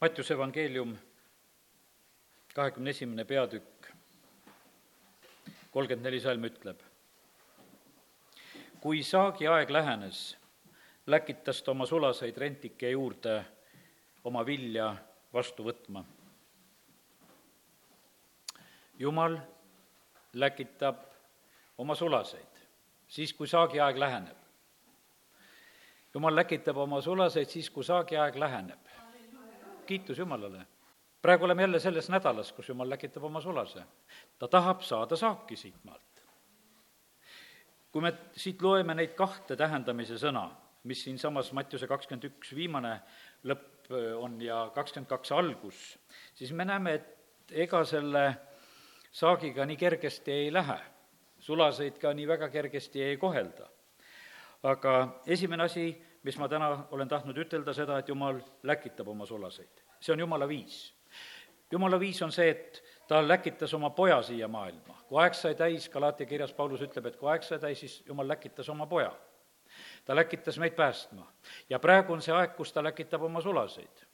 Mattiuse evangeelium, kahekümne esimene peatükk, kolmkümmend neli salm ütleb. kui saagi aeg lähenes, läkitas ta oma sulaseid rentike juurde oma vilja vastu võtma. jumal läkitab oma sulaseid siis, kui saagiaeg läheneb. jumal läkitab oma sulaseid siis, kui saagiaeg läheneb kiitus Jumalale. praegu oleme jälle selles nädalas, kus Jumal läkitab oma sulase. ta tahab saada saaki siit maalt. kui me siit loeme neid kahte tähendamise sõna, mis siinsamas Mattiuse kakskümmend üks viimane lõpp on ja kakskümmend kaks algus, siis me näeme, et ega selle saagiga nii kergesti ei lähe. sulaseid ka nii väga kergesti ei kohelda. aga esimene asi, mis ma täna olen tahtnud ütelda, seda, et Jumal läkitab oma sulaseid. see on Jumala viis. Jumala viis on see, et ta läkitas oma poja siia maailma. kui aeg sai täis, Galaatia kirjas Paulus ütleb, et kui aeg sai täis, siis Jumal läkitas oma poja. ta läkitas meid päästma. ja praegu on see aeg, kus ta läkitab oma sulaseid.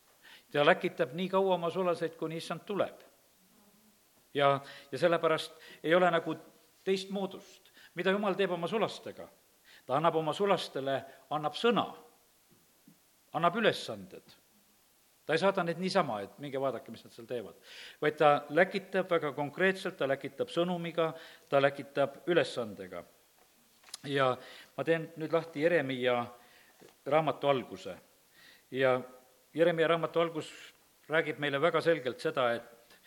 ta läkitab nii kaua oma sulaseid, kuni issand tuleb. ja, ja sellepärast ei ole nagu teist moodust. mida Jumal teeb oma sulastega? Ta annab oma sulastele, annab sõna, annab ülesanded. ta ei saada neid niisama, et minge vaadake, mis nad seal teevad. vaid ta läkitab väga konkreetselt, ta läkitab sõnumiga, ta läkitab ülesandega. ja ma teen nüüd lahti Jeremiia raamatu alguse. ja Jeremiia raamatu algus räägib meile väga selgelt seda, et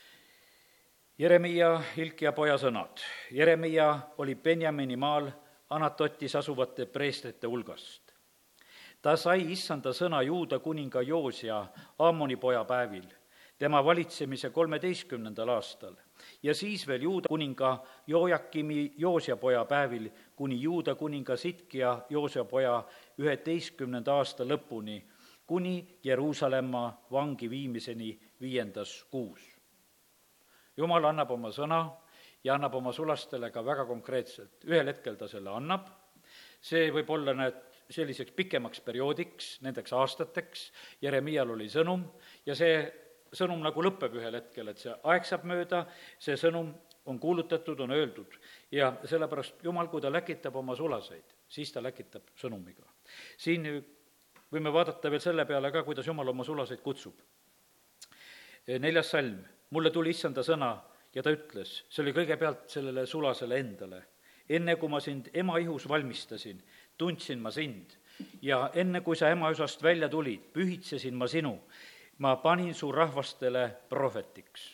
Jeremiia, Hilkia poja sõnad. Jeremiia oli Benjamini maal Anatotis asuvate preestrite hulgast. ta sai issanda sõna Juuda kuninga Joosia Ammoni poja päevil, tema valitsemise kolmeteistkümnendal aastal ja siis veel Juuda kuninga Jojakimi Joosia poja päevil kuni Juuda kuninga Sitkia Joosia poja üheteistkümnenda aasta lõpuni, kuni Jeruusalemma vangi viimiseni viiendas kuus. jumal annab oma sõna ja annab oma sulastele ka väga konkreetselt. ühel hetkel ta selle annab, see võib olla, näed, selliseks pikemaks perioodiks, nendeks aastateks, Jeremial oli sõnum ja see sõnum nagu lõpeb ühel hetkel, et see aeg saab mööda, see sõnum on kuulutatud, on öeldud ja sellepärast Jumal, kui ta läkitab oma sulaseid, siis ta läkitab sõnumiga. siin võime vaadata veel selle peale ka, kuidas Jumal oma sulaseid kutsub. neljas salm, mulle tuli issanda sõna ja ta ütles, see oli kõigepealt sellele sulasele endale, enne kui ma sind ema ihus valmistasin, tundsin ma sind. Ja enne, kui sa emaüsast välja tulid, pühitsesin ma sinu, ma panin su rahvastele prohvetiks.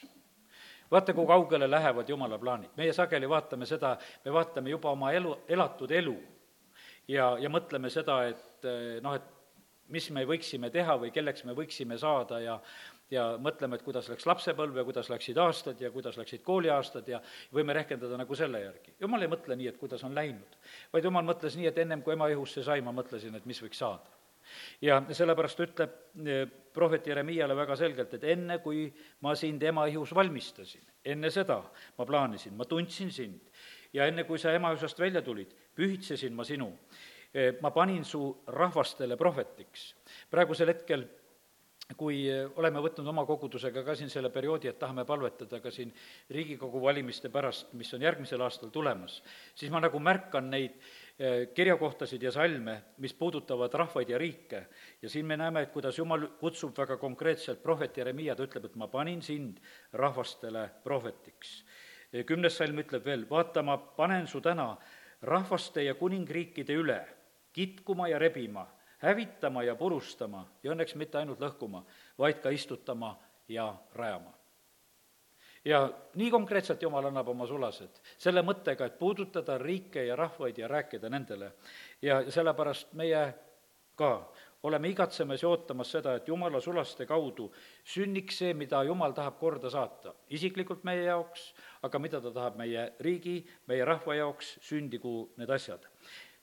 Vaata, kui kaugele lähevad jumala plaanid. meie sageli vaatame seda, me vaatame juba oma elu, elatud elu ja, ja mõtleme seda, et noh, et mis me võiksime teha või kelleks me võiksime saada ja ja mõtleme, et kuidas läks lapsepõlv ja kuidas läksid aastad ja kuidas läksid kooliaastad ja võime rehkendada nagu selle järgi. jumal ei mõtle nii, et kuidas on läinud, vaid jumal mõtles nii, et ennem kui ema ihusse sai, ma mõtlesin, et mis võiks saada. ja sellepärast ütleb eh, prohvet Jeremiale väga selgelt, et enne, kui ma sind ema ihus valmistasin, enne seda ma plaanisin, ma tundsin sind ja enne, kui sa ema ihusest välja tulid, pühitsesin ma sinu. Eh, ma panin su rahvastele prohvetiks. praegusel hetkel kui eh, oleme võtnud oma kogudusega ka siin selle perioodi, et tahame palvetada ka siin Riigikogu valimiste pärast, mis on järgmisel aastal tulemas, siis ma nagu märkan neid eh, kirjakohtasid ja salme, mis puudutavad rahvaid ja riike. ja siin me näeme, et kuidas Jumal kutsub väga konkreetselt prohvet Jeremiia, ta ütleb, et ma panin sind rahvastele prohvetiks. kümnes salm ütleb veel, vaata, ma panen su täna rahvaste ja kuningriikide üle kitkuma ja rebima hävitama ja purustama ja õnneks mitte ainult lõhkuma, vaid ka istutama ja rajama. ja nii konkreetselt Jumal annab oma sulased, selle mõttega, et puudutada riike ja rahvaid ja rääkida nendele. ja sellepärast meie ka oleme igatsemas ja ootamas seda, et Jumala sulaste kaudu sünniks see, mida Jumal tahab korda saata. isiklikult meie jaoks, aga mida ta tahab meie riigi, meie rahva jaoks, sündigu need asjad.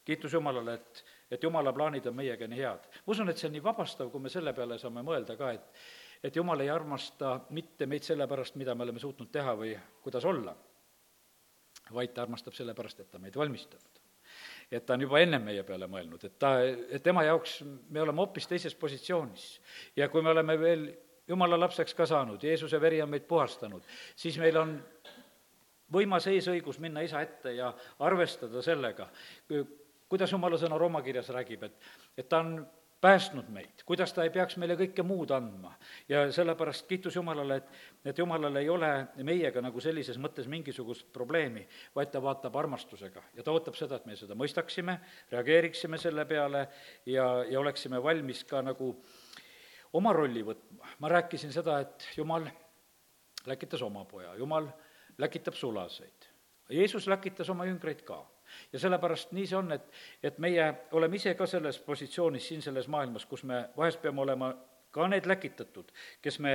kiitus Jumalale, et et jumala plaanid on meiega nii head. ma usun, et see on nii vabastav, kui me selle peale saame mõelda ka, et et jumal ei armasta mitte meid selle pärast, mida me oleme suutnud teha või kuidas olla, vaid ta armastab selle pärast, et ta meid valmistab et ta on juba ennem meie peale mõelnud, et ta, et tema jaoks me oleme hoopis teises positsioonis. ja kui me oleme veel jumala lapseks ka saanud, Jeesuse veri on meid puhastanud, siis meil on võimas eesõigus minna isa ette ja arvestada sellega, kuidas jumala sõna Rooma kirjas räägib, et, et ta on päästnud meid, kuidas ta ei peaks meile kõike muud andma. ja sellepärast kiitus Jumalale, et, et Jumalal ei ole meiega nagu sellises mõttes mingisugust probleemi, vaid ta vaatab armastusega ja ta ootab seda, et me seda mõistaksime, reageeriksime selle peale ja, ja oleksime valmis ka nagu oma rolli võtma. ma rääkisin seda, et Jumal läkitas oma poja, Jumal läkitab sulaseid. Jeesus läkitas oma jüngreid ka ja sellepärast nii see on, et, et meie oleme ise ka selles positsioonis siin selles maailmas, kus me vahest peame olema ka need läkitatud, kes me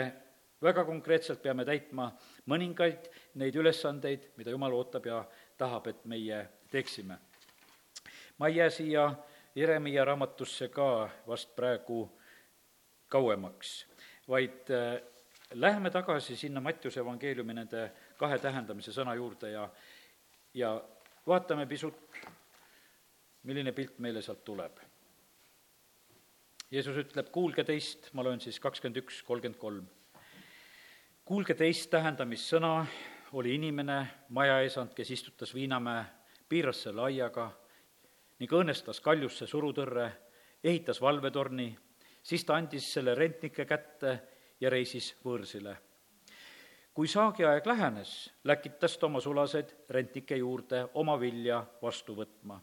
väga konkreetselt peame täitma mõningaid neid ülesandeid, mida Jumal ootab ja tahab, et meie teeksime. ma ei jää siia Jeremiah raamatusse ka vast praegu kauemaks, vaid äh, läheme tagasi sinna Mattiuse evangeeliumi nende kahe tähendamise sõna juurde ja, ja vaatame pisut, milline pilt meile sealt tuleb. Jeesus ütleb, kuulge teist, ma loen siis kakskümmend üks, kolmkümmend kolm. kuulge teist tähendamissõna oli inimene, majaesand, kes istutas Viinamäe, piiras selle aiaga ning õõnestas kaljusse surutõrre, ehitas valvetorni, siis ta andis selle rentnike kätte ja reisis võõrsile kui saagiaeg lähenes, läkitas ta oma sulased rentnike juurde oma vilja vastu võtma.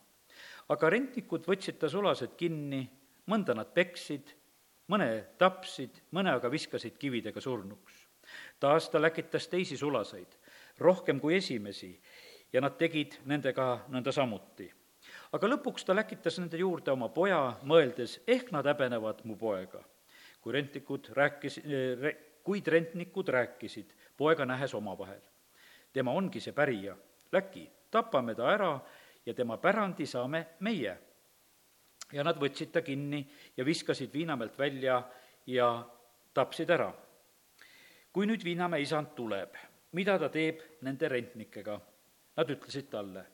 aga rentnikud võtsid ta sulased kinni, mõnda nad peksid, mõne tapsid, mõne aga viskasid kividega surnuks. taas ta läkitas teisi sulaseid, rohkem kui esimesi, ja nad tegid nendega nõnda samuti. aga lõpuks ta läkitas nende juurde oma poja, mõeldes, ehk nad häbenevad mu poega. kui rentnikud rääkis, kuid rentnikud rääkisid, poega nähes omavahel. tema ongi see pärija, Läki, tapame ta ära ja tema pärandi saame meie. ja nad võtsid ta kinni ja viskasid Viinamäelt välja ja tapsid ära. kui nüüd Viinamäe isand tuleb, mida ta teeb nende rentnikega? Nad ütlesid talle,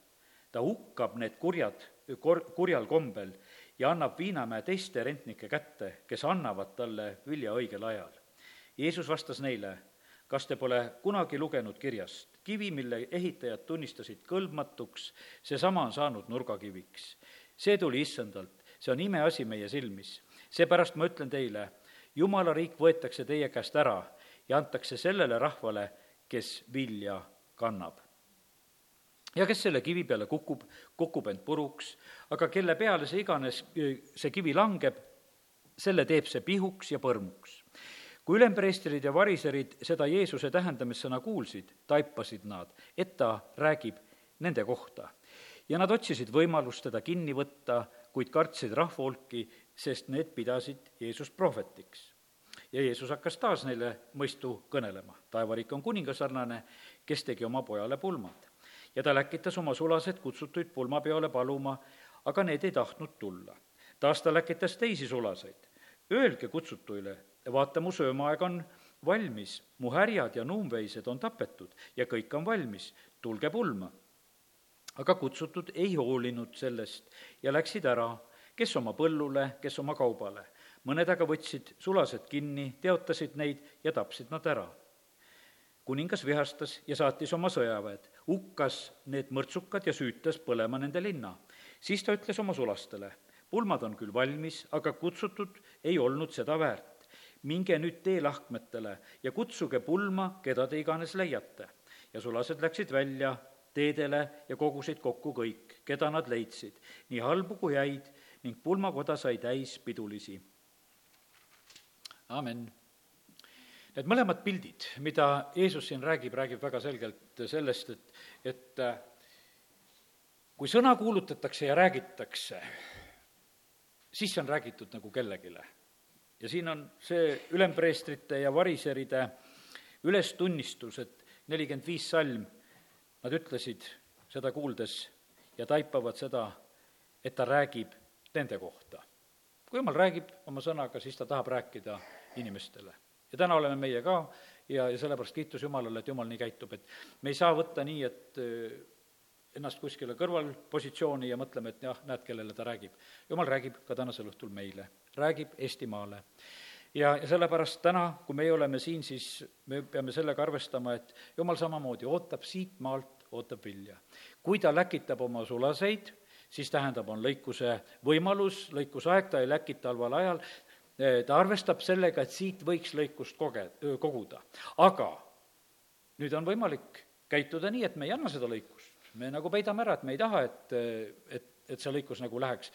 ta hukkab need kurjad, kor-, kurjal kombel ja annab Viinamäe teiste rentnike kätte, kes annavad talle vilja õigel ajal. Jeesus vastas neile, kas te pole kunagi lugenud kirjast, kivi, mille ehitajad tunnistasid kõlbmatuks, seesama on saanud nurgakiviks. see tuli issandalt, see on imeasi meie silmis. seepärast ma ütlen teile, jumala riik võetakse teie käest ära ja antakse sellele rahvale, kes vilja kannab. ja kes selle kivi peale kukub, kukub end puruks, aga kelle peale see iganes, see kivi langeb, selle teeb see pihuks ja põrmuks kui ülempreestrid ja variserid seda Jeesuse tähendamissõna kuulsid, taipasid nad, et ta räägib nende kohta. ja nad otsisid võimalust teda kinni võtta, kuid kartsid rahva hulki, sest need pidasid Jeesust prohvetiks. ja Jeesus hakkas taas neile mõistu kõnelema. taevariik on kuninga sarnane, kes tegi oma pojale pulmad. ja ta läkitas oma sulased kutsutuid pulmapeole paluma, aga need ei tahtnud tulla. taas ta läkitas teisi sulaseid. Öelge kutsutuile, vaata, mu söömaaeg on valmis, mu härjad ja nuumveised on tapetud ja kõik on valmis, tulge pulma. aga kutsutud ei hoolinud sellest ja läksid ära, kes oma põllule, kes oma kaubale. mõned aga võtsid sulased kinni, teotasid neid ja tapsid nad ära. kuningas vihastas ja saatis oma sõjaväed, hukkas need mõrtsukad ja süütas põlema nende linna. siis ta ütles oma sulastele, pulmad on küll valmis, aga kutsutud ei olnud seda väärt minge nüüd teelahkmetele ja kutsuge pulma, keda te iganes leiate. ja sulased läksid välja teedele ja kogusid kokku kõik, keda nad leidsid, nii halbu kui häid, ning pulmakoda sai täis pidulisi. amin. Need mõlemad pildid, mida Jeesus siin räägib, räägib väga selgelt sellest, et, et kui sõna kuulutatakse ja räägitakse, siis on räägitud nagu kellelegi ja siin on see ülempreestrite ja variseride ülestunnistus, et nelikümmend viis salm, nad ütlesid seda kuuldes ja taipavad seda, et ta räägib nende kohta. kui jumal räägib oma sõnaga, siis ta tahab rääkida inimestele. ja täna oleme meie ka ja, ja sellepärast kiitus Jumalale, et Jumal nii käitub, et me ei saa võtta nii, et ennast kuskile kõrvalpositsiooni ja mõtleme, et jah, näed, kellele ta räägib. jumal räägib ka tänasel õhtul meile, räägib Eestimaale. ja, ja sellepärast täna, kui meie oleme siin, siis me peame sellega arvestama, et jumal samamoodi ootab siit maalt, ootab vilja. kui ta läkitab oma sulaseid, siis tähendab, on lõikuse võimalus, lõikusaeg, ta ei läkita halval ajal, ta arvestab sellega, et siit võiks lõikust koge-, koguda. aga nüüd on võimalik käituda nii, et me ei anna seda lõikust. me nagu peidame ära, et me ei taha, et, et, et see lõikus nagu läheks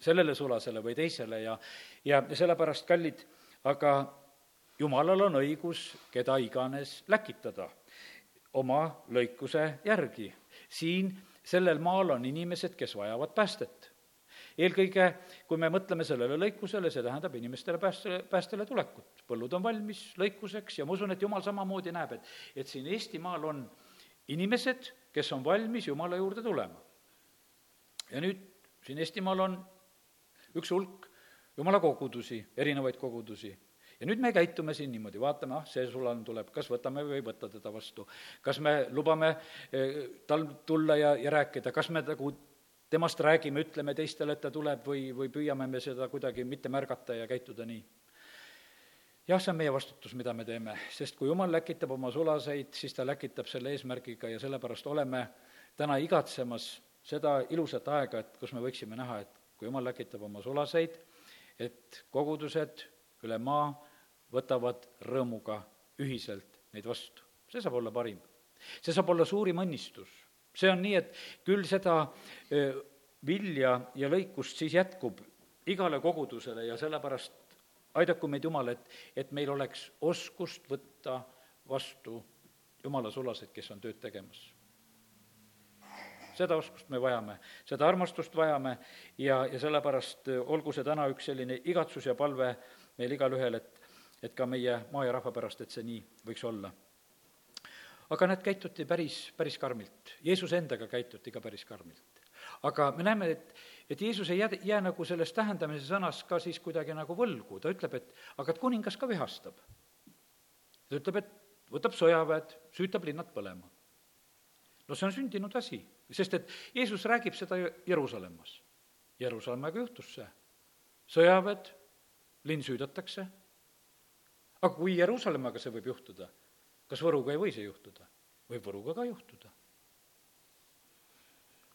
sellele sulasele või teisele ja ja sellepärast, kallid, aga jumalal on õigus keda iganes läkitada oma lõikuse järgi. siin sellel maal on inimesed, kes vajavad päästet. eelkõige, kui me mõtleme sellele lõikusele, see tähendab inimestele pääste, päästele tulekut. põllud on valmis lõikuseks ja ma usun, et jumal samamoodi näeb, et, et siin Eestimaal on inimesed, kes on valmis Jumala juurde tulema. Ja nüüd siin Eestimaal on üks hulk Jumala kogudusi, erinevaid kogudusi ja nüüd me käitume siin niimoodi, vaatame, ah, see sulane tuleb, kas võtame või ei võta teda vastu. kas me lubame eh, tal tulla ja, ja rääkida, kas me nagu temast räägime, ütleme teistele, et ta tuleb või, või püüame me seda kuidagi mitte märgata ja käituda nii? jah, see on meie vastutus, mida me teeme, sest kui jumal läkitab oma sulaseid, siis ta läkitab selle eesmärgiga ja sellepärast oleme täna igatsemas seda ilusat aega, et kus me võiksime näha, et kui jumal läkitab oma sulaseid, et kogudused üle maa võtavad rõõmuga ühiselt neid vastu. see saab olla parim. see saab olla suurim õnnistus. see on nii, et küll seda vilja ja lõikust siis jätkub igale kogudusele ja sellepärast aidaku meid Jumal, et, et meil oleks oskust võtta vastu Jumala sulased, kes on tööd tegemas. Seda oskust me vajame, seda armastust vajame ja, ja sellepärast olgu see täna üks selline igatsus ja palve meil igalühel, et et ka meie maa ja rahva pärast, et see nii võiks olla. aga nad käituti päris, päris karmilt, Jeesuse endaga käituti ka päris karmilt. aga me näeme, et, et Jeesus ei jää, jää nagu selles tähendamise sõnas ka siis kuidagi nagu võlgu, ta ütleb, et aga et kuningas ka vihastab. ta ütleb, et võtab sõjaväed, süütab linnad põlema. No see on sündinud asi, sest et Jeesus räägib seda Jeruusalemmas. Jeruusalemmaga juhtus see. sõjaväed, linn süüdatakse aga kui Jeruusalemmaga see võib juhtuda, kas Võruga ei või see juhtuda? võib Võruga ka juhtuda.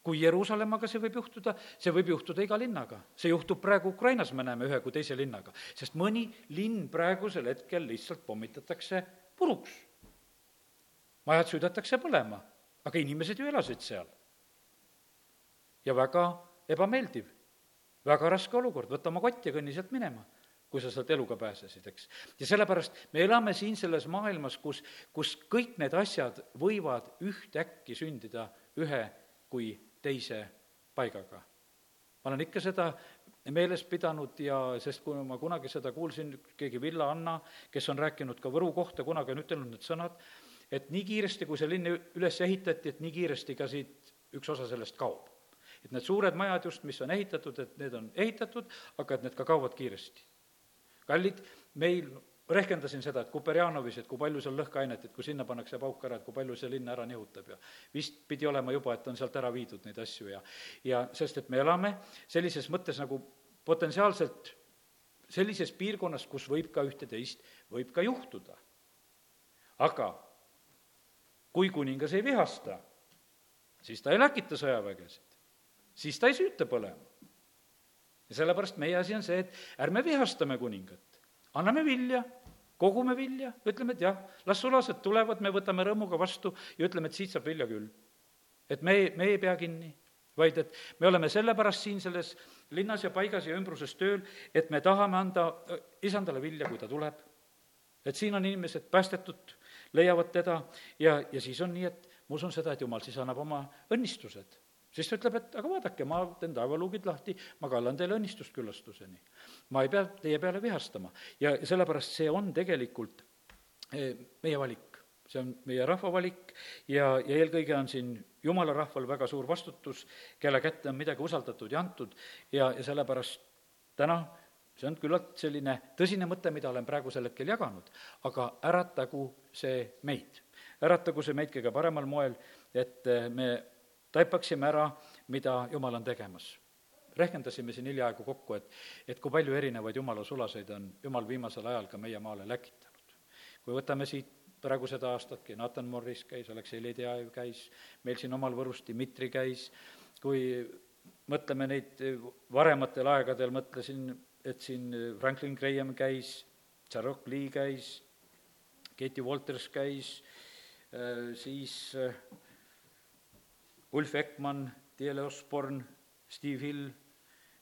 kui Jeruusalemmaga see võib juhtuda, see võib juhtuda iga linnaga. see juhtub praegu Ukrainas, me näeme ühe kui teise linnaga, sest mõni linn praegusel hetkel lihtsalt pommitatakse puruks. majad süüdatakse põlema, aga inimesed ju elasid seal. ja väga ebameeldiv, väga raske olukord, võta oma kott ja kõnni sealt minema kui sa sealt eluga pääsesid, eks. ja sellepärast me elame siin selles maailmas, kus, kus kõik need asjad võivad ühtäkki sündida ühe kui teise paigaga. ma olen ikka seda meeles pidanud ja sest kui ma kunagi seda kuulsin, keegi Villa Anna, kes on rääkinud ka Võru kohta, kunagi on ütelnud need sõnad, et nii kiiresti, kui see linn üles ehitati, et nii kiiresti ka siit üks osa sellest kaob. et need suured majad just, mis on ehitatud, et need on ehitatud, aga et need ka kaovad kiiresti kallid, meil rehkendasin seda, et Kuperjanovis, et kui palju seal lõhkeainet, et kui sinna pannakse pauk ära, et kui palju see linn ära nihutab ja vist pidi olema juba, et on sealt ära viidud neid asju ja ja sest, et me elame sellises mõttes nagu potentsiaalselt sellises piirkonnas, kus võib ka ühte-teist, võib ka juhtuda. aga kui kuningas ei vihasta, siis ta ei läkita sõjavägesid, siis ta ei süüta põlema ja sellepärast meie asi on see, et ärme vihastame kuningat, anname vilja, kogume vilja, ütleme, et jah, las sulased tulevad, me võtame rõõmuga vastu ja ütleme, et siit saab vilja küll. et me, me ei pea kinni, vaid et me oleme sellepärast siin selles linnas ja paigas ja ümbruses tööl, et me tahame anda äh, isandale vilja, kui ta tuleb. et siin on inimesed päästetud, leiavad teda ja, ja siis on nii, et ma usun seda, et jumal siis annab oma õnnistused. Siis ta ütleb, et aga vaadake, ma teen taevaluugid lahti, ma kallan teile õnnistust küllastuseni. ma ei pea teie peale vihastama. Ja sellepärast see on tegelikult eh, meie valik, see on meie rahva valik ja, ja eelkõige on siin jumala rahval väga suur vastutus, kelle kätte on midagi usaldatud ja antud. Ja, ja sellepärast täna see on küllalt selline tõsine mõte, mida olen praegusel hetkel jaganud, aga äratagu see meid. äratagu see meid kõige paremal moel, et me taipaksime ära, mida Jumal on tegemas. rehkendasime siin hiljaaegu kokku, et, et kui palju erinevaid jumala sulaseid on jumal viimasel ajal ka meie maale läkitanud. kui võtame siit praegu seda aastatki, Nathan Morris käis, Aleksei Ledejev käis, meil siin omal Võrus Dmitri käis, kui mõtleme neid varematel aegadel, mõtlesin, et siin Franklin Graham käis, Jarok Lee käis, Katie Walters käis, siis Ulf Ekman, D.L. Osborne, Steve Hill,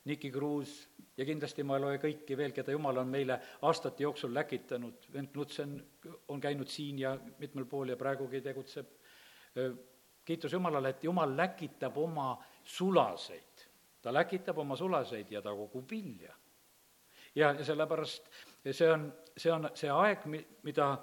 Nicky Cruz ja kindlasti ma ei loe kõiki veel, keda jumal on meile aastate jooksul läkitanud, vend Knudsen on käinud siin ja mitmel pool ja praegugi tegutseb. kiitus Jumalale, et Jumal läkitab oma sulaseid, ta läkitab oma sulaseid ja ta kogub vilja. Ja, ja sellepärast see on, see on see aeg, mi-, mida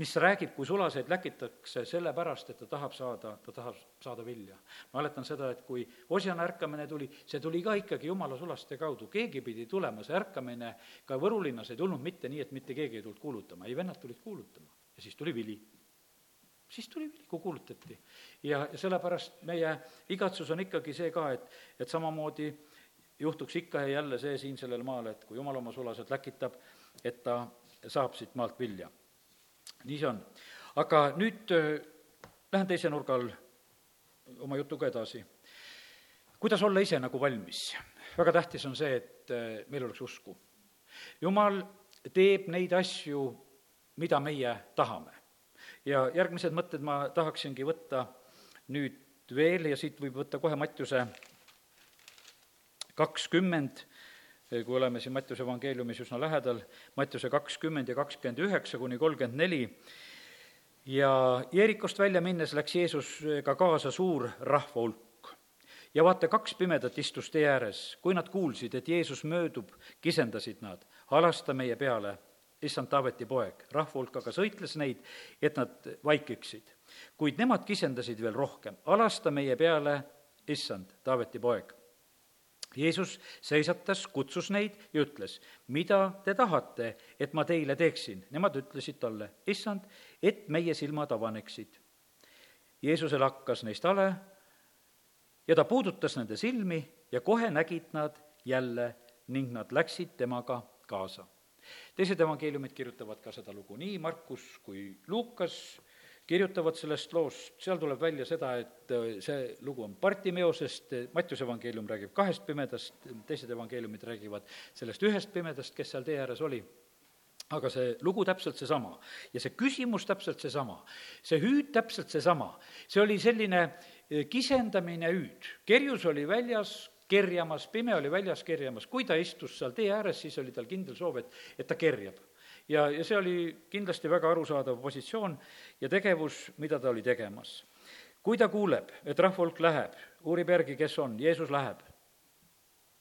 mis räägib, kui sulaseid läkitakse sellepärast, et ta tahab saada, ta tahab saada vilja. mäletan seda, et kui Osjana ärkamine tuli, see tuli ka ikkagi jumala sulaste kaudu, keegi pidi tulema, see ärkamine ka Võru linnas ei tulnud mitte nii, et mitte keegi ei tulnud kuulutama, ei, vennad tulid kuulutama ja siis tuli vili. siis tuli vili, kui kuulutati. ja, ja sellepärast meie igatsus on ikkagi see ka, et, et samamoodi juhtuks ikka ja jälle see siin sellel maal, et kui jumal oma sulased läkitab, et ta saab siit maalt vilja nii see on. aga nüüd äh, lähen teise nurga all oma jutuga edasi. kuidas olla ise nagu valmis? väga tähtis on see, et äh, meil oleks usku. jumal teeb neid asju, mida meie tahame. ja järgmised mõtted ma tahaksingi võtta nüüd veel ja siit võib võtta kohe Mattiuse kakskümmend kui oleme siin Mattiuse evangeeliumis üsna lähedal, Mattiuse kakskümmend ja kakskümmend üheksa kuni kolmkümmend neli, ja Jeerikost välja minnes läks Jeesusega kaasa suur rahva hulk. ja vaata, kaks pimedat istus tee ääres, kui nad kuulsid, et Jeesus möödub, kisendasid nad, halasta meie peale, issand Taaveti poeg, rahva hulk aga sõitles neid, et nad vaikiksid. kuid nemad kisendasid veel rohkem, halasta meie peale, issand Taaveti poeg Jeesus seisatas, kutsus neid ja ütles, mida te tahate, et ma teile teeksin? Nemad ütlesid talle, issand, et meie silmad avaneksid. Jeesusel hakkas neist hale ja ta puudutas nende silmi ja kohe nägid nad jälle ning nad läksid temaga kaasa. teised evangeeliumid kirjutavad ka seda lugu, nii Markus kui Luukas kirjutavad sellest loost, seal tuleb välja seda, et äh, see lugu on Bartimeosest, Mattiuse evangeelium räägib kahest pimedast, teised evangeeliumid räägivad sellest ühest pimedast, kes seal tee ääres oli. Aga see lugu täpselt seesama. Ja see küsimus täpselt seesama, see hüüd täpselt seesama, see oli selline äh, kisendamine hüüd, kerjus oli väljas kerjamas, pime oli väljas kerjamas, kui ta istus seal tee ääres, siis oli tal kindel soov, et, et ta kerjab ja, ja see oli kindlasti väga arusaadav positsioon ja tegevus, mida ta oli tegemas. kui ta kuuleb, et rahva hulk läheb, uurib järgi, kes on, Jeesus läheb,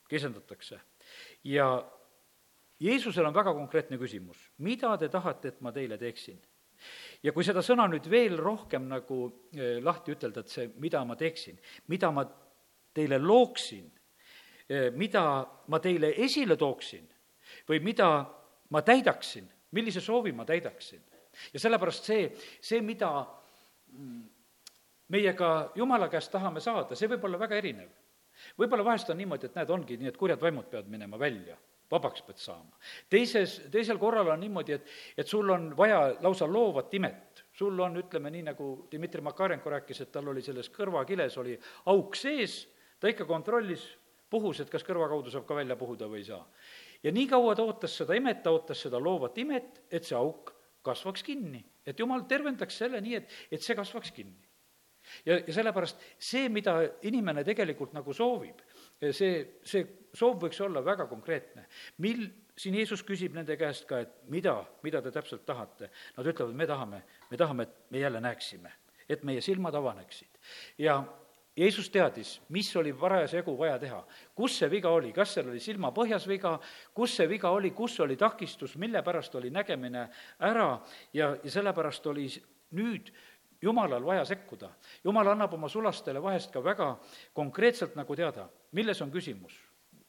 kisendatakse. ja Jeesusel on väga konkreetne küsimus, mida te tahate, et ma teile teeksin? ja kui seda sõna nüüd veel rohkem nagu eh, lahti ütelda, et see, mida ma teeksin, mida ma teile looksin, eh, mida ma teile esile tooksin või mida ma täidaksin, millise soovi ma täidaksin. ja sellepärast see, see, mida meie ka Jumala käest tahame saada, see võib olla väga erinev. võib-olla vahest on niimoodi, et näed, ongi nii, et kurjad vaimud peavad minema välja, vabaks pead saama. teises, teisel korral on niimoodi, et, et sul on vaja lausa loovat imet. sul on, ütleme nii, nagu Dmitri Makarenko rääkis, et tal oli selles kõrvakiles oli auk sees, ta ikka kontrollis, puhus, et kas kõrva kaudu saab ka välja puhuda või ei saa ja nii kaua ta ootas seda imet, ta ootas seda loovat imet, et see auk kasvaks kinni. et jumal tervendaks selle nii, et, et see kasvaks kinni. ja, ja sellepärast see, mida inimene tegelikult nagu soovib, see, see soov võiks olla väga konkreetne. mil, siin Jeesus küsib nende käest ka, et mida, mida te täpselt tahate. Nad ütlevad, me tahame, me tahame, et me jälle näeksime, et meie silmad avaneksid. ja Jeesus teadis, mis oli parasjagu vaja teha, kus see viga oli, kas seal oli silmapõhjas viga, kus see viga oli, kus oli takistus, mille pärast oli nägemine ära? Ja, ja sellepärast oli nüüd jumalal vaja sekkuda. jumal annab oma sulastele vahest ka väga konkreetselt nagu teada, milles on küsimus.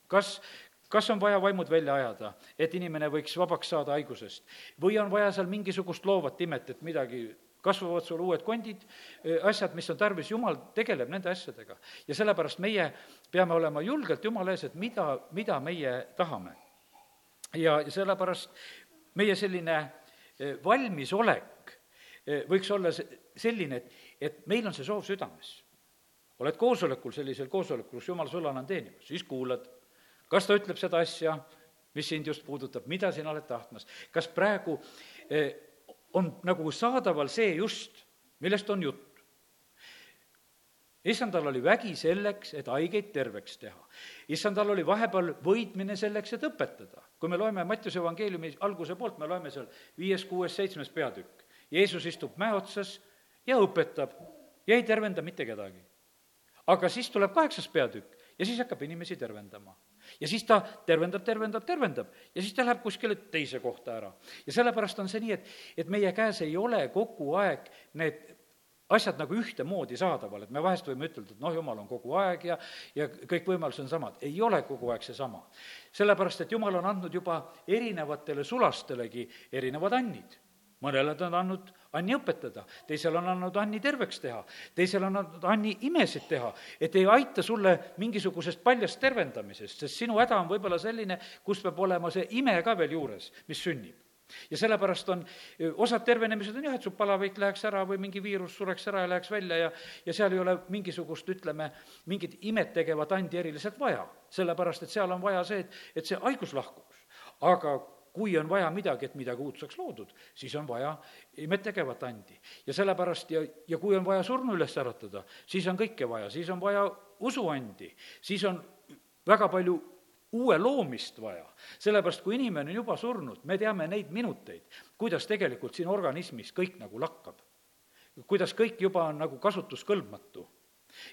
kas, kas on vaja vaimud välja ajada, et inimene võiks vabaks saada haigusest? Või on vaja seal mingisugust loovat imet, et midagi kasvavad sul uued kondid, asjad, mis on tarvis, jumal tegeleb nende asjadega. ja sellepärast meie peame olema julgelt Jumala ees, et mida, mida meie tahame. ja, sellepärast meie selline valmisolek võiks olla selline, et, et meil on see soov südames. oled koosolekul, sellisel koosolekul, kus jumal sulle on teenimas, siis kuulad, kas ta ütleb seda asja, mis sind just puudutab, mida sina oled tahtmas, kas praegu on nagu saadaval see just, millest on jutt. issandal oli vägi selleks, et haigeid terveks teha. issandal oli vahepeal võitmine selleks, et õpetada. kui me loeme Mattiuse evangeeliumi alguse poolt, me loeme seal viies, kuues, seitsmes peatükk. Jeesus istub mäe otsas ja õpetab ja ei tervenda mitte kedagi. aga siis tuleb kaheksas peatükk ja siis hakkab inimesi tervendama ja siis ta tervendab, tervendab, tervendab ja siis ta läheb kuskile teise kohta ära. ja sellepärast on see nii, et, et meie käes ei ole kogu aeg need asjad nagu ühtemoodi saadaval, et me vahest võime ütelda, et noh, jumal on kogu aeg ja, ja kõik võimalused on samad. ei ole kogu aeg seesama. sellepärast, et jumal on andnud juba erinevatele sulastelegi erinevad annid mõnele ta on andnud Anni õpetada, teisele on andnud Anni terveks teha, teisele on andnud Anni imesid teha, et ei aita sulle mingisugusest paljast tervendamisest, sest sinu häda on võib-olla selline, kus peab olema see ime ka veel juures, mis sünnib ja sellepärast on, osad tervenemised on jah, et su palavik läheks ära või mingi viirus sureks ära ja läheks välja ja ja seal ei ole mingisugust, ütleme, mingit imet tegevat andi eriliselt vaja. sellepärast, et seal on vaja see, et, et see haigus lahkuks. aga kui on vaja midagi, et midagi uut saaks loodud, siis on vaja imet tegevat andi. ja sellepärast ja, ja kui on vaja surnu üles äratada, siis on kõike vaja, siis on vaja usuandi, siis on väga palju uue loomist vaja. sellepärast, kui inimene on juba surnud, me teame neid minuteid, kuidas tegelikult siin organismis kõik nagu lakkab. kuidas kõik juba on nagu kasutuskõlbmatu.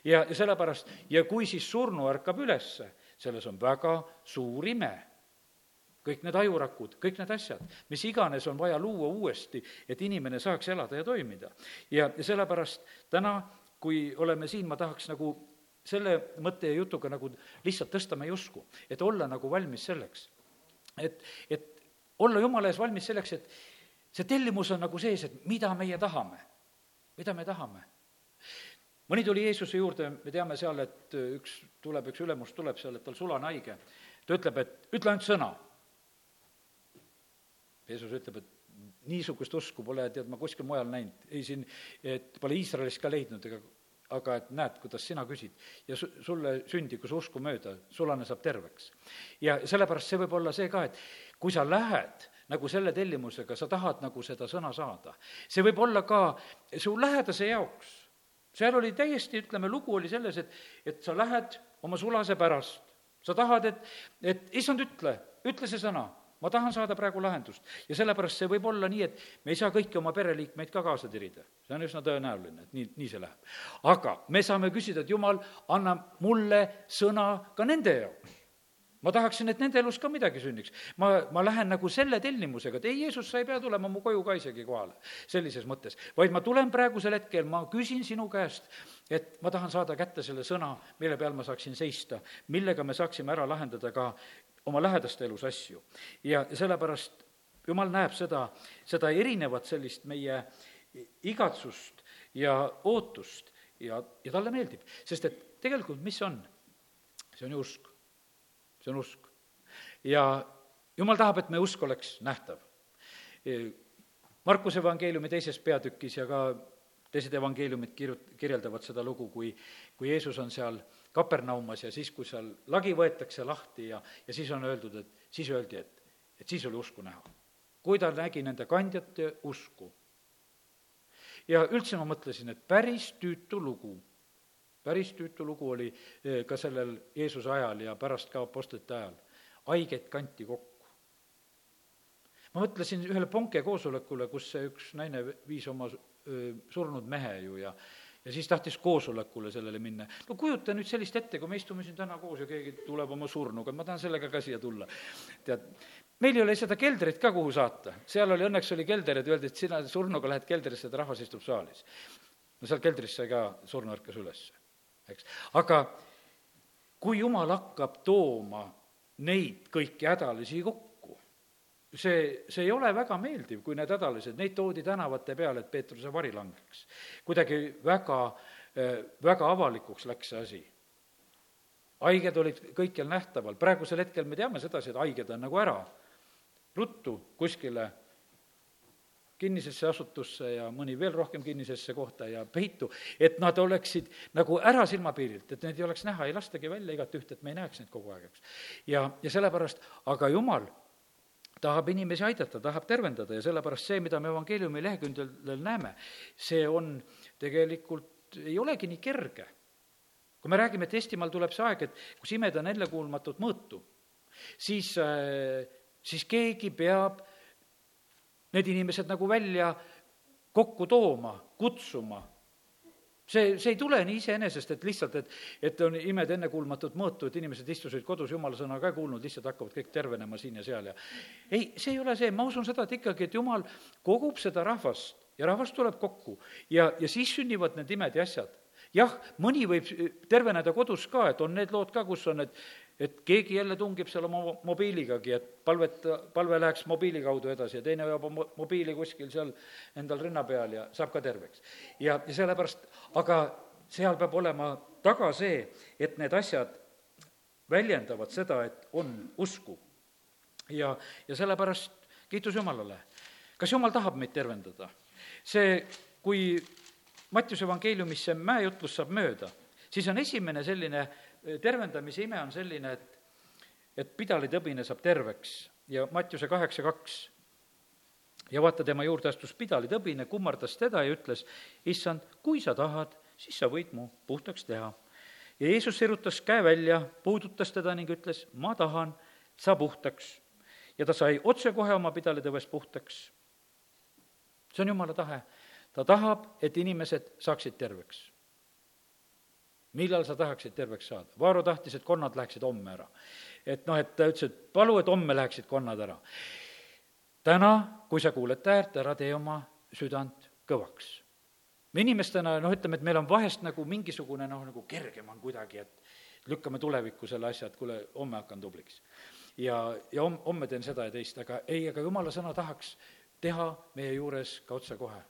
ja, ja sellepärast, ja kui siis surnu ärkab ülesse, selles on väga suur ime kõik need ajurakud, kõik need asjad, mis iganes on vaja luua uuesti, et inimene saaks elada ja toimida. ja, sellepärast täna, kui oleme siin, ma tahaks nagu selle mõtte ja jutuga nagu lihtsalt tõsta meie usku, et olla nagu valmis selleks. et, et olla jumala ees valmis selleks, et see tellimus on nagu sees, et mida meie tahame, mida me tahame mõni tuli Jeesuse juurde, me teame seal, et üks tuleb, üks ülemus tuleb seal, et tal sulane haige. ta ütleb, et ütle ainult sõna Jeesus ütleb, et niisugust usku pole, tead, ma kuskil mujal näinud, ei siin, et pole Iisraelis ka leidnud, ega aga et näed, kuidas sina küsid. Ja su-, sulle sündigu su usku mööda, sulane saab terveks. ja sellepärast see võib olla see ka, et kui sa lähed nagu selle tellimusega, sa tahad nagu seda sõna saada, see võib olla ka su lähedase jaoks. seal oli täiesti, ütleme, lugu oli selles, et, et sa lähed oma sulase pärast, sa tahad, et, et issand, ütle, ütle see sõna ma tahan saada praegu lahendust ja sellepärast see võib olla nii, et me ei saa kõiki oma pereliikmeid ka kaasa tirida. see on üsna tõenäoline, et nii, nii see läheb. aga me saame küsida, et jumal, anna mulle sõna ka nende jaoks ma tahaksin, et nende elus ka midagi sünniks. ma, ma lähen nagu selle tellimusega, et ei, Jeesus, sa ei pea tulema mu koju ka isegi kohale, sellises mõttes. vaid ma tulen praegusel hetkel, ma küsin sinu käest, et ma tahan saada kätte selle sõna, mille peal ma saaksin seista, millega me saaksime ära lahendada ka oma lähedaste elus asju. ja sellepärast jumal näeb seda, seda erinevat sellist meie igatsust ja ootust ja, ja talle meeldib, sest et tegelikult mis on? see on ju usk, see on usk. ja jumal tahab, et meie usk oleks nähtav. Markuse evangeeliumi teises peatükis ja ka teised evangeeliumid kirjut-, kirjeldavad seda lugu, kui, kui Jeesus on seal Kapernaumas ja siis, kui seal lagi võetakse lahti ja, ja siis on öeldud, et siis öeldi, et, et siis oli usku näha. kui ta nägi nende kandjate usku. ja üldse ma mõtlesin, et päris tüütu lugu, päris tüütu lugu oli eh, ka sellel Jeesuse ajal ja pärast ka apostlite ajal. haigeid kanti kokku. ma mõtlesin ühele Ponke koosolekule, kus see üks naine viis oma surnud mehe ju ja ja siis tahtis koosolekule sellele minna. no kujuta nüüd sellist ette, kui me istume siin täna koos ja keegi tuleb oma surnuga, ma tahan sellega ka siia tulla. tead, meil ei ole seda keldrit ka, kuhu saata. seal oli, õnneks oli kelder, et öeldi, et sina surnuga lähed keldrisse, et rahvas istub saalis. no seal keldris sai ka surnu ärkas üles, eks. aga kui jumal hakkab tooma neid kõiki hädalisi kokku, see, see ei ole väga meeldiv, kui need hädalised, neid toodi tänavate peale, et Peetruse vari langeks. kuidagi väga, väga avalikuks läks see asi. haiged olid kõikjal nähtaval, praegusel hetkel me teame sedasi, et haiged on nagu ära, ruttu kuskile kinnisesse asutusse ja mõni veel rohkem kinnisesse kohta ja peitu, et nad oleksid nagu ära silmapiirilt, et neid ei oleks näha, ei lastagi välja igat ühte, et me ei näeks neid kogu aeg, eks. ja, ja sellepärast, aga jumal tahab inimesi aidata, tahab tervendada ja sellepärast see, mida me evangeeliumi lehekülgedel näeme, see on tegelikult, ei olegi nii kerge. kui me räägime, et Eestimaal tuleb see aeg, et kus imed on ennekuulmatut mõõtu, siis, äh, siis keegi peab need inimesed nagu välja kokku tooma, kutsuma see, see ei tule nii iseenesest, et lihtsalt, et, et on imed ennekuulmatut mõõtu, et inimesed istusid kodus, jumala sõna ka ei kuulnud, lihtsalt hakkavad kõik tervenema siin ja seal ja ei, see ei ole see, ma usun seda, et ikkagi, et jumal kogub seda rahvast ja rahvas tuleb kokku ja, ja siis sünnivad need imed ja asjad. jah, mõni võib terveneda kodus ka, et on need lood ka, kus on, et et keegi jälle tungib seal oma mobiiligagi, et palvet, palve läheks mobiili kaudu edasi ja teine hoiab oma mobiili kuskil seal endal rinna peal ja saab ka terveks. ja, ja sellepärast, aga seal peab olema taga see, et need asjad väljendavad seda, et on usku. ja, ja sellepärast kiitus Jumalale. kas Jumal tahab meid tervendada? see, kui Mattiuse evangeeliumis see mäejutlus saab mööda, siis on esimene selline tervendamise ime on selline, et et pidalitõbine saab terveks ja Mattiuse kaheksa kaks ja vaata, tema juurde astus pidalitõbine, kummardas teda ja ütles, issand, kui sa tahad, siis sa võid mu puhtaks teha. ja Jeesus sirutas käe välja, puudutas teda ning ütles, ma tahan, saa puhtaks. ja ta sai otsekohe oma pidalitõvest puhtaks. see on jumala tahe. ta tahab, et inimesed saaksid terveks millal sa tahaksid terveks saada? Vaaro tahtis, et konnad läheksid homme ära. et noh, et ta ütles, et palu, et homme läheksid konnad ära. täna, kui sa kuuled häält, ära tee oma südant kõvaks. me inimestena noh, ütleme, et meil on vahest nagu mingisugune noh, nagu kergem on kuidagi, et lükkame tulevikku selle asja, et kuule, homme hakkan tubliks. ja, ja homme, homme teen seda ja teist, aga ei, aga jumala sõna tahaks teha meie juures ka otsekohe.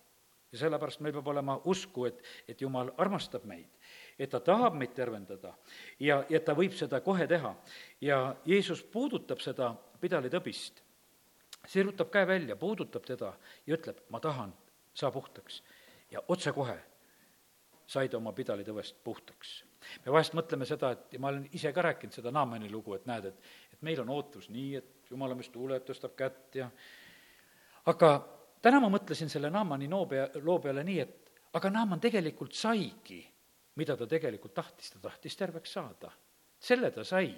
ja sellepärast meil peab olema usku, et, et jumal armastab meid et ta tahab meid tervendada ja, ja ta võib seda kohe teha. ja Jeesus puudutab seda pidalitõbist, sirutab käe välja, puudutab teda ja ütleb, ma tahan, saa puhtaks. ja otsekohe sai ta oma pidalitõvest puhtaks. me vahest mõtleme seda, et ja ma olen ise ka rääkinud seda Naamani lugu, et näed, et, et meil on ootus nii, et jumala mees tuuleb, tõstab kätt ja aga täna ma mõtlesin selle Naamani loo pea, loo peale nii, et aga Naaman tegelikult saigi mida ta tegelikult tahtis, ta tahtis terveks saada. selle ta sai.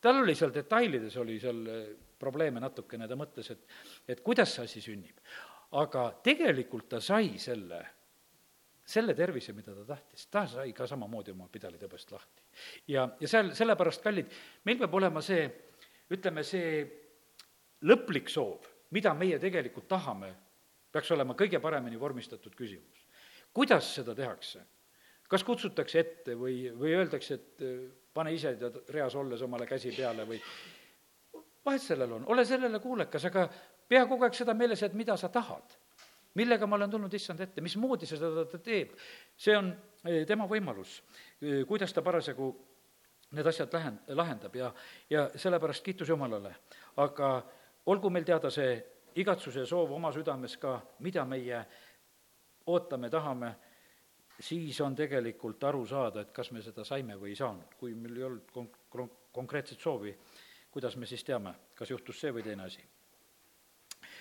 tal oli seal detailides, oli seal eh, probleeme natukene, ta mõtles, et, et kuidas see asi sünnib. aga tegelikult ta sai selle, selle tervise, mida ta tahtis, ta sai ka samamoodi oma pidalitõbest lahti. ja, ja seal, sellepärast, kallid, meil peab olema see, ütleme, see lõplik soov, mida meie tegelikult tahame, peaks olema kõige paremini vormistatud küsimus. kuidas seda tehakse? Kas kutsutakse ette või, või öeldakse, et äh, pane ise tead reas olles omale käsi peale või vahet sellel on, ole sellele kuulekas, aga pea kogu aeg seda meeles, et mida sa tahad. millega ma olen tulnud issand ette, mismoodi see seda ta teeb, see on äh, tema võimalus, äh, kuidas ta parasjagu need asjad lähen-, lahendab ja, ja sellepärast kiitus Jumalale. aga olgu meil teada see igatsuse soov oma südames ka, mida meie ootame, tahame siis on tegelikult aru saada, et kas me seda saime või ei saanud. kui meil ei olnud kon-, kon-, konkreetset soovi, kuidas me siis teame, kas juhtus see või teine asi?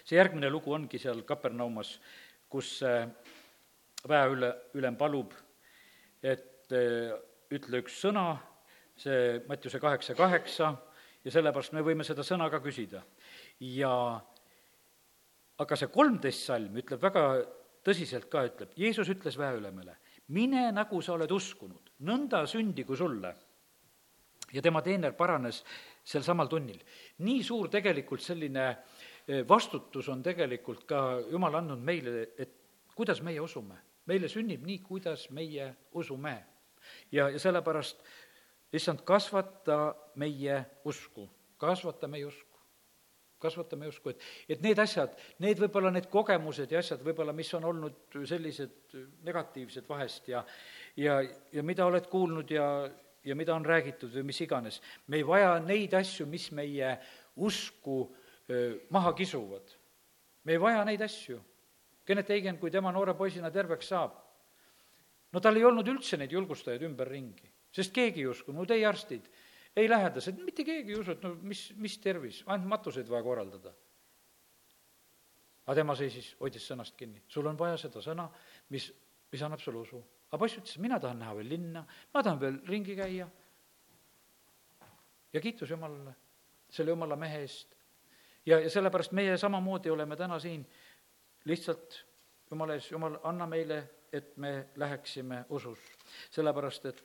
see järgmine lugu ongi seal Kapernaumas, kus väeüle, ülem palub, et eh, ütle üks sõna, see Mattiuse kaheksa kaheksa, ja sellepärast me võime seda sõna ka küsida. ja aga see kolmteist salm ütleb väga tõsiselt ka, ütleb, Jeesus ütles väeülemele, mine nagu sa oled uskunud, nõnda sündigu sulle. ja tema teener paranes sel samal tunnil. nii suur tegelikult selline eh, vastutus on tegelikult ka Jumal andnud meile, et kuidas meie usume. meile sünnib nii, kuidas meie usume. ja, ja sellepärast issand, kasvata meie usku, kasvata meie usku. Kasvatame usku, et, et need asjad, need võib-olla need kogemused ja asjad võib-olla, mis on olnud sellised negatiivsed vahest ja ja, ja mida oled kuulnud ja, ja mida on räägitud või mis iganes, me ei vaja neid asju, mis meie usku öö, maha kisuvad. me ei vaja neid asju. Kennet Eigen, kui tema noore poisina terveks saab, no tal ei olnud üldse neid julgustajaid ümberringi, sest keegi ei uskunud, ei arstid, ei lähedased, mitte keegi ei usu, et no mis, mis tervis, ainult matuseid vaja korraldada. aga tema seisis, hoidis sõnast kinni, sul on vaja seda sõna, mis, mis annab sulle usu. aga poiss ütles, mina tahan näha veel linna, ma tahan veel ringi käia. ja kiitus Jumalale, selle Jumala mehe eest. ja, ja sellepärast meie samamoodi oleme täna siin lihtsalt Jumala ees, Jumal, anna meile, et me läheksime usus. sellepärast, et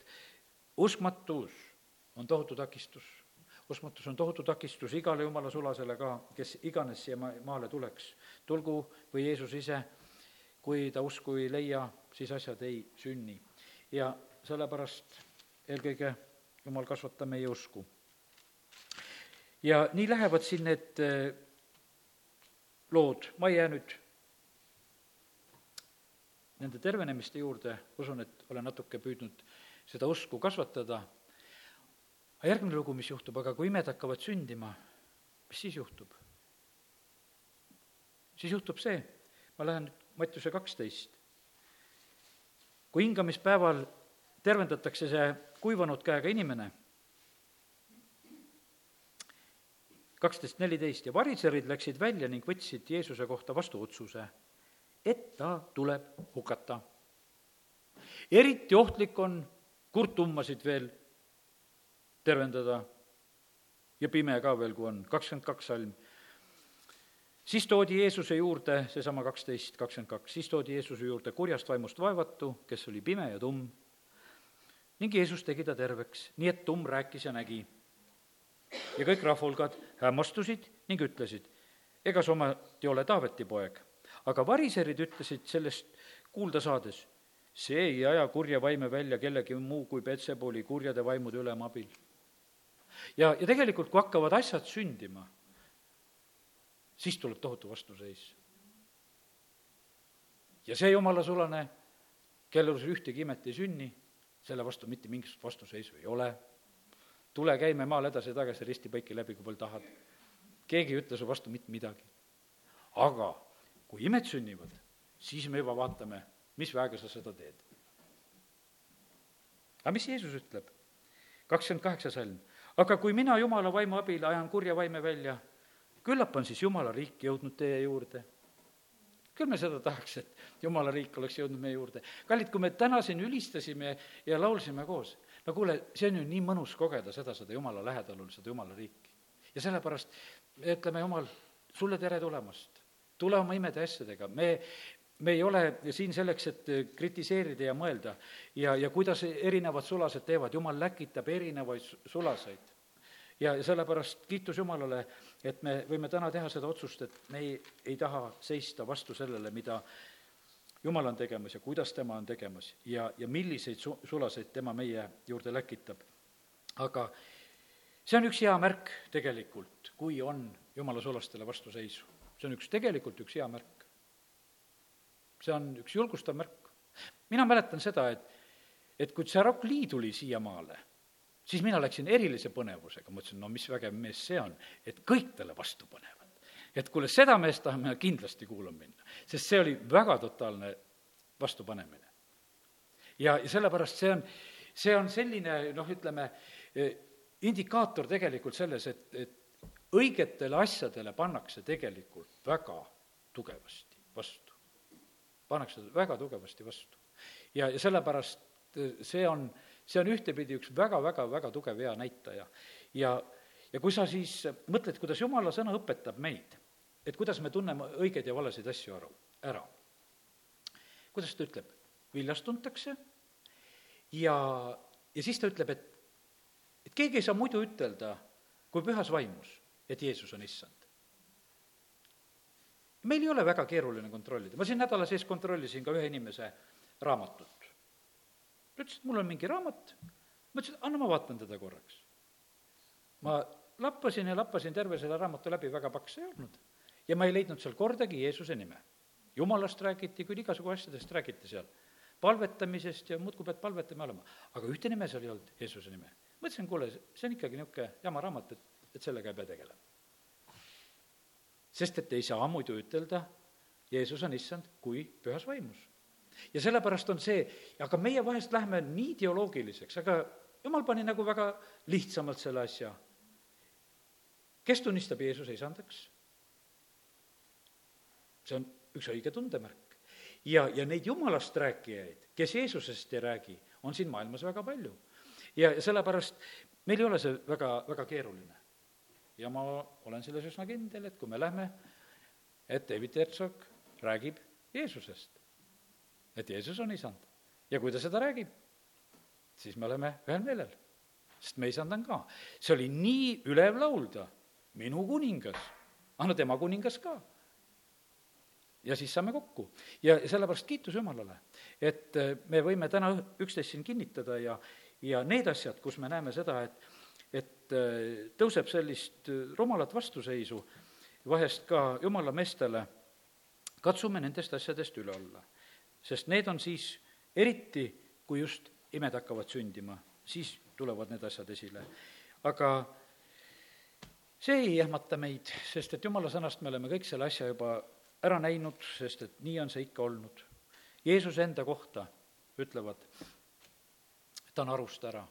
uskmatus on tohutu takistus. uskmatus on tohutu takistus igale jumala sulasele ka, kes iganes siia ma-, maale tuleks. tulgu või Jeesus ise, kui ta usku ei leia, siis asjad ei sünni. ja sellepärast eelkõige Jumal, kasvata meie usku. ja nii lähevad siin need eh, lood, ma ei jää nüüd nende tervenemiste juurde, usun, et olen natuke püüdnud seda usku kasvatada aga järgmine lugu, mis juhtub, aga kui imed hakkavad sündima, mis siis juhtub? siis juhtub see, ma lähen Mattiuse kaksteist. kui hingamispäeval tervendatakse see kuivanud käega inimene, kaksteist neliteist, ja variserid läksid välja ning võtsid Jeesuse kohta vastu otsuse, et ta tuleb hukata. eriti ohtlik on kurttummasid veel tervendada ja pime ka veel, kui on, kakskümmend kaks salm. siis toodi Jeesuse juurde, seesama kaksteist, kakskümmend kaks, siis toodi Jeesuse juurde kurjast vaimust vaevatu, kes oli pime ja tumm, ning Jeesus tegi ta terveks, nii et tumm rääkis ja nägi. ja kõik rahvahulgad hämmastusid ning ütlesid, ega sa ometi ole Taaveti poeg. aga variserid ütlesid sellest kuulda saades, see ei aja kurja vaime välja kellegi muu kui Petsebuli kurjade vaimude ülema abil ja, ja tegelikult, kui hakkavad asjad sündima, siis tuleb tohutu vastuseis. ja see jumala sulane, kelle juures ühtegi imet ei sünni, selle vastu mitte mingisugust vastuseisu ei ole. tule, käime maal edasi-tagasi risti-põiki läbi, kui palju tahad. keegi ei ütle su vastu mitte midagi. aga kui imed sünnivad, siis me juba vaatame, mis väega sa seda teed. aga mis Jeesus ütleb? kakskümmend kaheksa salm aga kui mina Jumala vaimu abil ajan kurja vaime välja, küllap on siis Jumala riik jõudnud teie juurde. küll me seda tahaks, et Jumala riik oleks jõudnud meie juurde. kallid, kui me täna siin ülistasime ja laulsime koos, no kuule, see on ju nii mõnus kogeda seda, seda Jumala lähedal on, seda Jumala riiki. ja sellepärast me ütleme, Jumal, sulle tere tulemast. tule oma imede asjadega, me, me ei ole siin selleks, et kritiseerida ja mõelda ja, ja kuidas erinevad sulased teevad, jumal läkitab erinevaid sulaseid. ja sellepärast kiitus Jumalale, et me võime täna teha seda otsust, et me ei, ei taha seista vastu sellele, mida Jumal on tegemas ja kuidas tema on tegemas ja, ja milliseid su-, sulaseid tema meie juurde läkitab. aga see on üks hea märk tegelikult, kui on Jumala sulastele vastuseisu. see on üks, tegelikult üks hea märk see on üks julgustav märk. mina mäletan seda, et, et kui Tšarokli tuli siiamaale, siis mina läksin erilise põnevusega, mõtlesin, no mis vägev mees see on, et kõik talle vastu panevad. et kuule, seda meest tahan mina kindlasti kuulama minna, sest see oli väga totaalne vastupanemine. ja, ja sellepärast see on, see on selline noh, ütleme, indikaator tegelikult selles, et, et õigetele asjadele pannakse tegelikult väga tugevasti vastu pannakse väga tugevasti vastu. ja, ja sellepärast eh, see on, see on ühtepidi üks väga-väga-väga tugev hea näitaja. ja, ja kui sa siis mõtled, kuidas jumala sõna õpetab meid, et kuidas me tunneme õigeid ja valesid asju aru, ära. kuidas ta ütleb? viljast tuntakse ja, ja siis ta ütleb, et, et keegi ei saa muidu ütelda kui pühas vaimus, et Jeesus on issand meil ei ole väga keeruline kontrollida, ma siin nädala sees kontrollisin ka ühe inimese raamatut. ta ütles, et mul on mingi raamat, ma ütlesin, anna ma vaatan teda korraks. ma lappasin ja lappasin terve selle raamatu läbi, väga paks ei olnud. ja ma ei leidnud seal kordagi Jeesuse nime. jumalast räägiti, küll igasugu asjadest räägiti seal, palvetamisest ja muudkui pead palvetama olema, aga ühte nime seal ei olnud, Jeesuse nime. mõtlesin, kuule, see on ikkagi niisugune jama raamat, et, et sellega ei pea tegelema. Sest et ei saa muidu ütelda, Jeesus on issand, kui pühas vaimus. ja sellepärast on see, aga meie vahest lähme nii ideoloogiliseks, aga jumal pani nagu väga lihtsamalt selle asja. kes tunnistab Jeesuse isandaks? see on üks õige tundemärk. ja, ja neid jumalast rääkijaid, kes Jeesusest ei räägi, on siin maailmas väga palju. ja, ja sellepärast meil ei ole see väga, väga keeruline. Ja ma olen selles üsna kindel, et kui me lähme, et David Herzog räägib Jeesusest, et Jeesus on isand. ja kui ta seda räägib, siis me oleme ühel meelel, sest me isandan ka. see oli nii ülev laulda, minu kuningas, ah no tema kuningas ka. ja siis saame kokku. ja sellepärast kiitus Jumalale, et me võime täna üksteist siin kinnitada ja, ja need asjad, kus me näeme seda, et et äh, tõuseb sellist äh, rumalat vastuseisu vahest ka jumala meestele, katsume nendest asjadest üle olla. sest need on siis, eriti kui just imed hakkavad sündima, siis tulevad need asjad esile. aga see ei ehmata meid, sest et jumala sõnast me oleme kõik selle asja juba ära näinud, sest et nii on see ikka olnud. Jeesuse enda kohta ütlevad, ta on arust ära.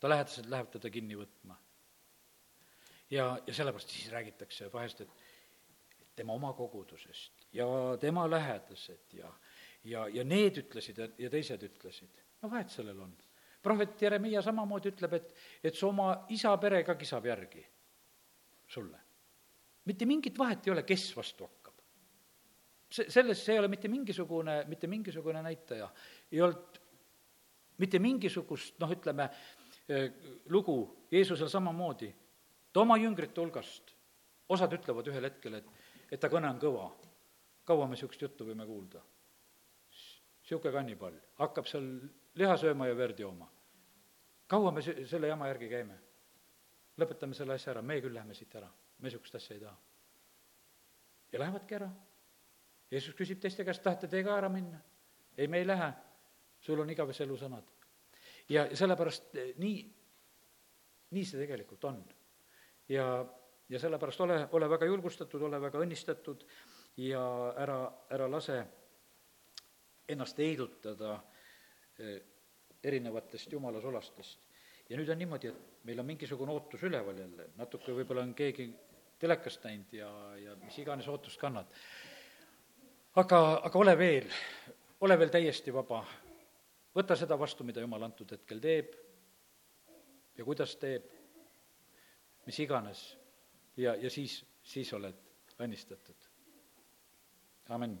Ta lähedased lähevad teda kinni võtma. ja, ja sellepärast siis räägitakse vahest, et tema oma kogudusest ja tema lähedased ja ja, ja need ütlesid ja, ja teised ütlesid. no vahet sellel on. prohvet Jeremiah samamoodi ütleb, et, et su oma isa pere ka kisab järgi sulle. mitte mingit vahet ei ole, kes vastu hakkab. see, selles, see ei ole mitte mingisugune, mitte mingisugune näitaja. ei olnud mitte mingisugust, noh, ütleme, lugu Jeesusel samamoodi. ta oma jüngrite hulgast, osad ütlevad ühel hetkel, et, et ta kõne on kõva. kaua me niisugust juttu võime kuulda? niisugune kannipall, hakkab seal liha sööma ja verd jooma. kaua me selle jama järgi käime? lõpetame selle asja ära, meie küll läheme siit ära, me niisugust asja ei taha. ja lähevadki ära. Jeesus küsib teiste käest, tahate teie ka ära minna? ei, me ei lähe, sul on igavese elu sõnad. Ja sellepärast eh, nii, nii see tegelikult on. ja, ja sellepärast ole, ole väga julgustatud, ole väga õnnistatud ja ära, ära lase ennast heidutada eh, erinevatest jumala solastest. ja nüüd on niimoodi, et meil on mingisugune ootus üleval jälle, natuke võib-olla on keegi telekast näinud ja, ja mis iganes ootust kannad. aga, aga ole veel, ole veel täiesti vaba, võta seda vastu, mida Jumal antud hetkel teeb ja kuidas teeb, mis iganes, ja, ja siis, siis oled õnnistatud. amin